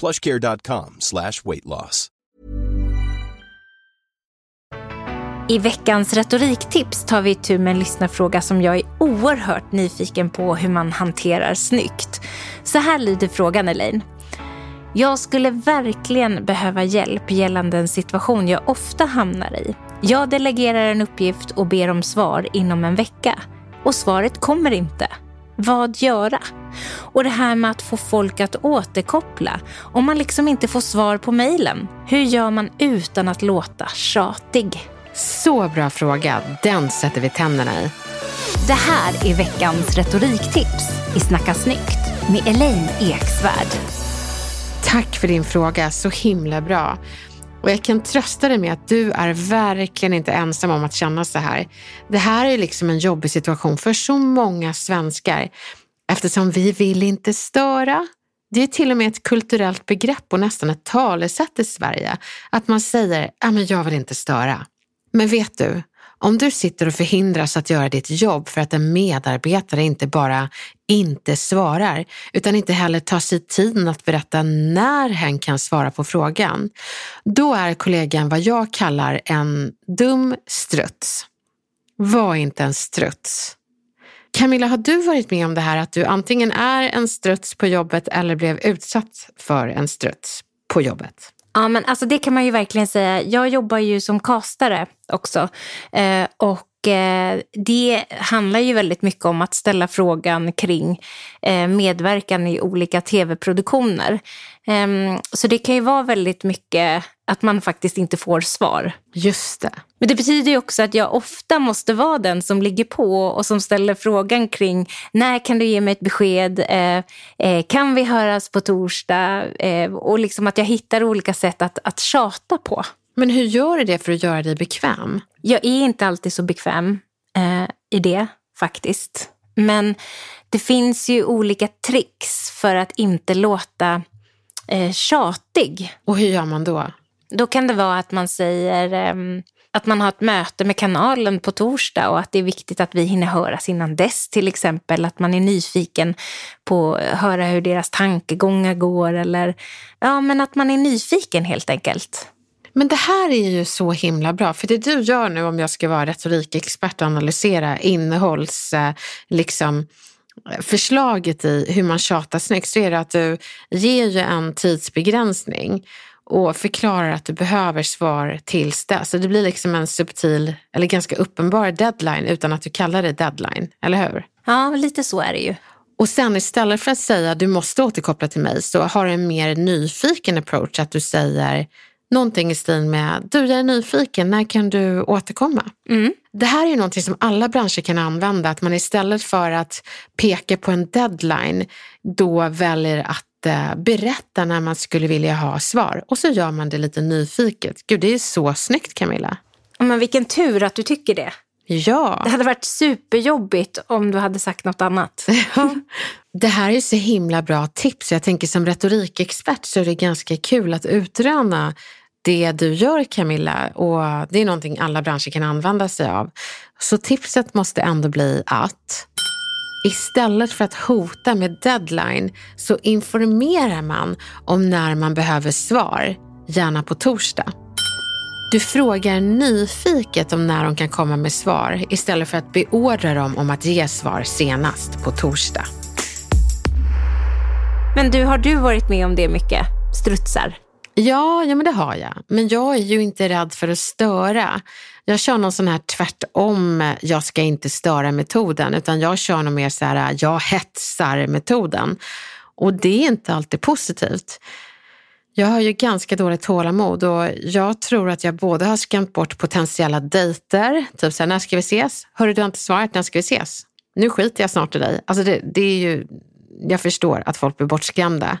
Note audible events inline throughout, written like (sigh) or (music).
plushcare.com slash weight loss. I veckans retoriktips tar vi itu med en lyssnarfråga som jag är oerhört nyfiken på hur man hanterar snyggt. Så här lyder frågan Elaine. Jag skulle verkligen behöva hjälp gällande en situation jag ofta hamnar i. Jag delegerar en uppgift och ber om svar inom en vecka. Och svaret kommer inte. Vad göra? Och det här med att få folk att återkoppla. Om man liksom inte får svar på mejlen, hur gör man utan att låta tjatig? Så bra fråga. Den sätter vi tänderna i. Det här är veckans retoriktips i Snacka snyggt med Elaine Eksvärd. Tack för din fråga, så himla bra. Och jag kan trösta dig med att du är verkligen inte ensam om att känna så här. Det här är liksom en jobbig situation för så många svenskar eftersom vi vill inte störa. Det är till och med ett kulturellt begrepp och nästan ett talesätt i Sverige att man säger, ja men jag vill inte störa. Men vet du, om du sitter och förhindras att göra ditt jobb för att en medarbetare inte bara inte svarar, utan inte heller tar sig tiden att berätta när hen kan svara på frågan, då är kollegan vad jag kallar en dum struts. Var inte en struts. Camilla, har du varit med om det här att du antingen är en struts på jobbet eller blev utsatt för en struts på jobbet? Ja, men alltså det kan man ju verkligen säga. Jag jobbar ju som kastare också. Eh, och det handlar ju väldigt mycket om att ställa frågan kring eh, medverkan i olika tv-produktioner. Ehm, så det kan ju vara väldigt mycket att man faktiskt inte får svar. Just det. Men det betyder ju också att jag ofta måste vara den som ligger på och som ställer frågan kring när kan du ge mig ett besked? Eh, eh, kan vi höras på torsdag? Eh, och liksom att jag hittar olika sätt att, att tjata på. Men hur gör du det för att göra dig bekväm? Jag är inte alltid så bekväm eh, i det faktiskt. Men det finns ju olika tricks för att inte låta eh, tjatig. Och hur gör man då? Då kan det vara att man säger um, att man har ett möte med kanalen på torsdag och att det är viktigt att vi hinner höras innan dess. Till exempel att man är nyfiken på att höra hur deras tankegångar går eller ja, men att man är nyfiken helt enkelt. Men det här är ju så himla bra, för det du gör nu om jag ska vara retorikexpert och analysera innehålls, eh, liksom, förslaget i hur man tjatar snyggt så är det att du ger ju en tidsbegränsning och förklarar att du behöver svar tills dess. Så det blir liksom en subtil, eller ganska uppenbar deadline utan att du kallar det deadline, eller hur? Ja, lite så är det ju. Och sen istället för att säga du måste återkoppla till mig så har du en mer nyfiken approach, att du säger någonting i stil med du jag är nyfiken, när kan du återkomma? Mm. Det här är ju någonting som alla branscher kan använda, att man istället för att peka på en deadline då väljer att eh, berätta när man skulle vilja ha svar och så gör man det lite nyfiket. Gud, det är så snyggt Camilla. Men vilken tur att du tycker det. Ja. Det hade varit superjobbigt om du hade sagt något annat. (laughs) Det här är så himla bra tips. Jag tänker som retorikexpert så är det ganska kul att utröna det du gör Camilla och det är någonting alla branscher kan använda sig av. Så tipset måste ändå bli att Istället för att hota med deadline så informerar man om när man behöver svar, gärna på torsdag. Du frågar nyfiket om när de kan komma med svar istället för att beordra dem om att ge svar senast på torsdag. Men du, har du varit med om det mycket? Strutsar? Ja, ja, men det har jag. Men jag är ju inte rädd för att störa. Jag kör någon sån här tvärtom, jag ska inte störa-metoden, utan jag kör nog mer så här, jag hetsar-metoden. Och det är inte alltid positivt. Jag har ju ganska dåligt tålamod och jag tror att jag både har skrämt bort potentiella dejter, typ så här, när ska vi ses? Hörru, du har inte svarat, när ska vi ses? Nu skiter jag snart i dig. Alltså det, det är ju, jag förstår att folk blir bortskrämda.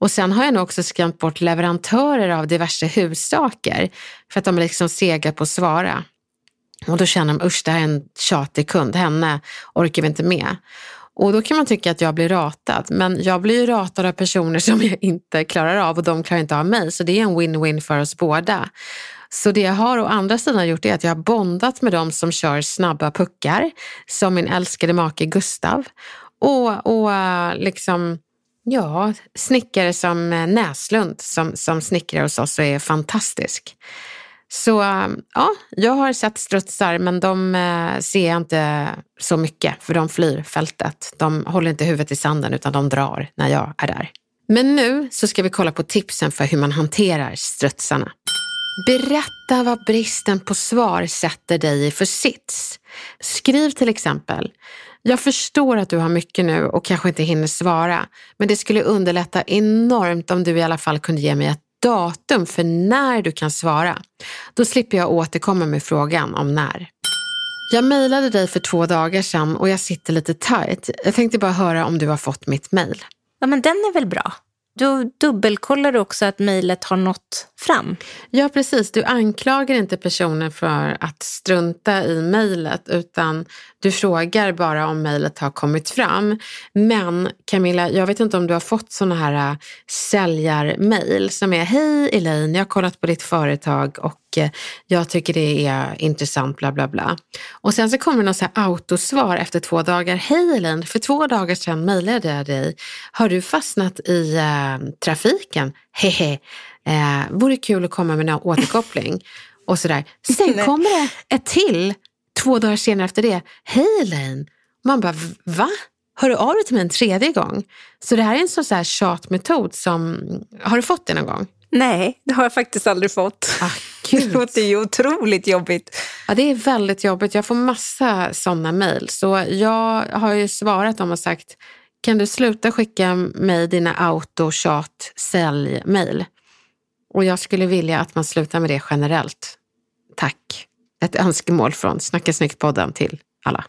Och sen har jag nog också skrämt bort leverantörer av diverse hussaker för att de är liksom sega på att svara. Och då känner de, usch det här är en tjatig kund, henne orkar vi inte med. Och då kan man tycka att jag blir ratad, men jag blir ju ratad av personer som jag inte klarar av och de klarar inte av mig. Så det är en win-win för oss båda. Så det jag har å andra sidan gjort är att jag har bondat med de som kör snabba puckar, som min älskade make Gustav. Och, och eh, liksom, ja, snickare som eh, Näslund som, som snickrar hos oss och är fantastisk. Så eh, ja, jag har sett strutsar men de eh, ser jag inte så mycket för de flyr fältet. De håller inte huvudet i sanden utan de drar när jag är där. Men nu så ska vi kolla på tipsen för hur man hanterar strutsarna. Berätta vad bristen på svar sätter dig i för sits. Skriv till exempel, jag förstår att du har mycket nu och kanske inte hinner svara, men det skulle underlätta enormt om du i alla fall kunde ge mig ett datum för när du kan svara. Då slipper jag återkomma med frågan om när. Jag mejlade dig för två dagar sedan och jag sitter lite tight. Jag tänkte bara höra om du har fått mitt mejl. Ja, men den är väl bra? Då dubbelkollar du också att mejlet har nått fram. Ja, precis. Du anklagar inte personen för att strunta i mejlet utan du frågar bara om mejlet har kommit fram. Men Camilla, jag vet inte om du har fått sådana här äh, säljarmejl som är Hej Elaine, jag har kollat på ditt företag och jag tycker det är intressant bla bla bla. Och sen så kommer det något så här autosvar efter två dagar. Hej Elaine, för två dagar sedan mejlade jag dig. Har du fastnat i äh, trafiken? Hehe. Eh, vore kul att komma med någon återkoppling. (laughs) Och sådär. Sen kommer det ett till två dagar senare efter det. Hej Elaine! Man bara, va? Hör du av dig till mig en tredje gång? Så det här är en sån här tjatmetod som, har du fått det någon gång? Nej, det har jag faktiskt aldrig fått. Ah, (laughs) det låter ju otroligt jobbigt. Ja, det är väldigt jobbigt. Jag får massa sådana mejl. Så jag har ju svarat dem och sagt, kan du sluta skicka mig dina autotjat sälj-mejl? Och jag skulle vilja att man slutar med det generellt. Tack. Ett önskemål från Snacka snyggt-podden till alla.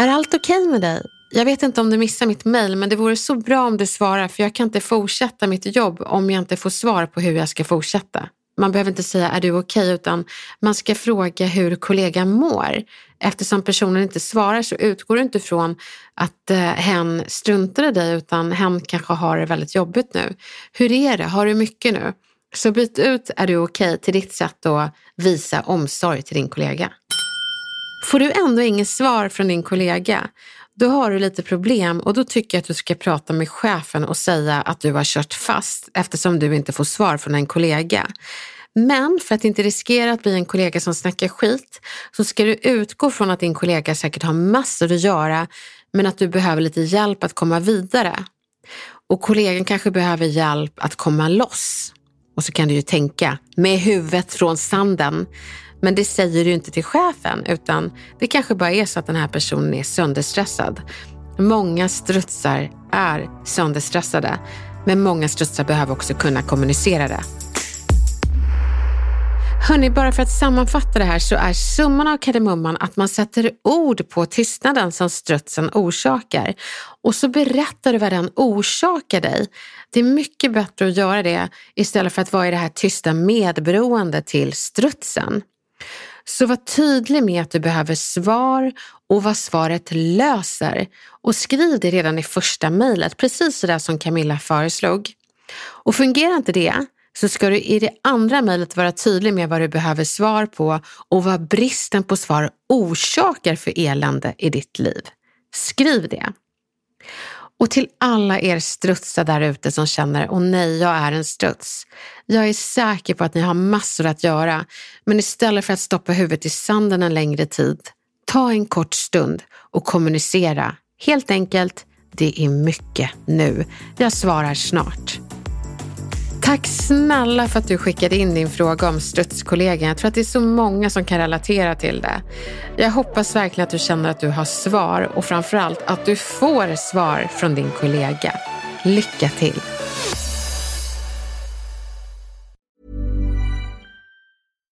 Är allt okej okay med dig? Jag vet inte om du missar mitt mejl, men det vore så bra om du svarar för jag kan inte fortsätta mitt jobb om jag inte får svar på hur jag ska fortsätta. Man behöver inte säga är du okej okay, utan man ska fråga hur kollegan mår. Eftersom personen inte svarar så utgår du inte från att eh, hen struntar i dig utan hen kanske har det väldigt jobbigt nu. Hur är det? Har du mycket nu? Så byt ut är du okej okay till ditt sätt att visa omsorg till din kollega. Får du ändå inget svar från din kollega, då har du lite problem och då tycker jag att du ska prata med chefen och säga att du har kört fast eftersom du inte får svar från en kollega. Men för att inte riskera att bli en kollega som snackar skit så ska du utgå från att din kollega säkert har massor att göra men att du behöver lite hjälp att komma vidare. Och kollegan kanske behöver hjälp att komma loss. Och så kan du ju tänka med huvudet från sanden. Men det säger du inte till chefen utan det kanske bara är så att den här personen är sönderstressad. Många strutsar är sönderstressade men många strutsar behöver också kunna kommunicera det. Hörni, bara för att sammanfatta det här så är summan av kardemumman att man sätter ord på tystnaden som strutsen orsakar och så berättar du vad den orsakar dig. Det är mycket bättre att göra det istället för att vara i det här tysta medberoende till strutsen. Så var tydlig med att du behöver svar och vad svaret löser och skriv det redan i första mejlet, precis sådär som Camilla föreslog. Och fungerar inte det, så ska du i det andra mejlet vara tydlig med vad du behöver svar på och vad bristen på svar orsakar för elände i ditt liv. Skriv det. Och till alla er strutsar där ute som känner, åh nej, jag är en struts. Jag är säker på att ni har massor att göra, men istället för att stoppa huvudet i sanden en längre tid, ta en kort stund och kommunicera. Helt enkelt, det är mycket nu. Jag svarar snart. Tack snälla för att du skickade in din fråga om strutskollegan. Jag tror att det är så många som kan relatera till det. Jag hoppas verkligen att du känner att du har svar och framförallt att du får svar från din kollega. Lycka till!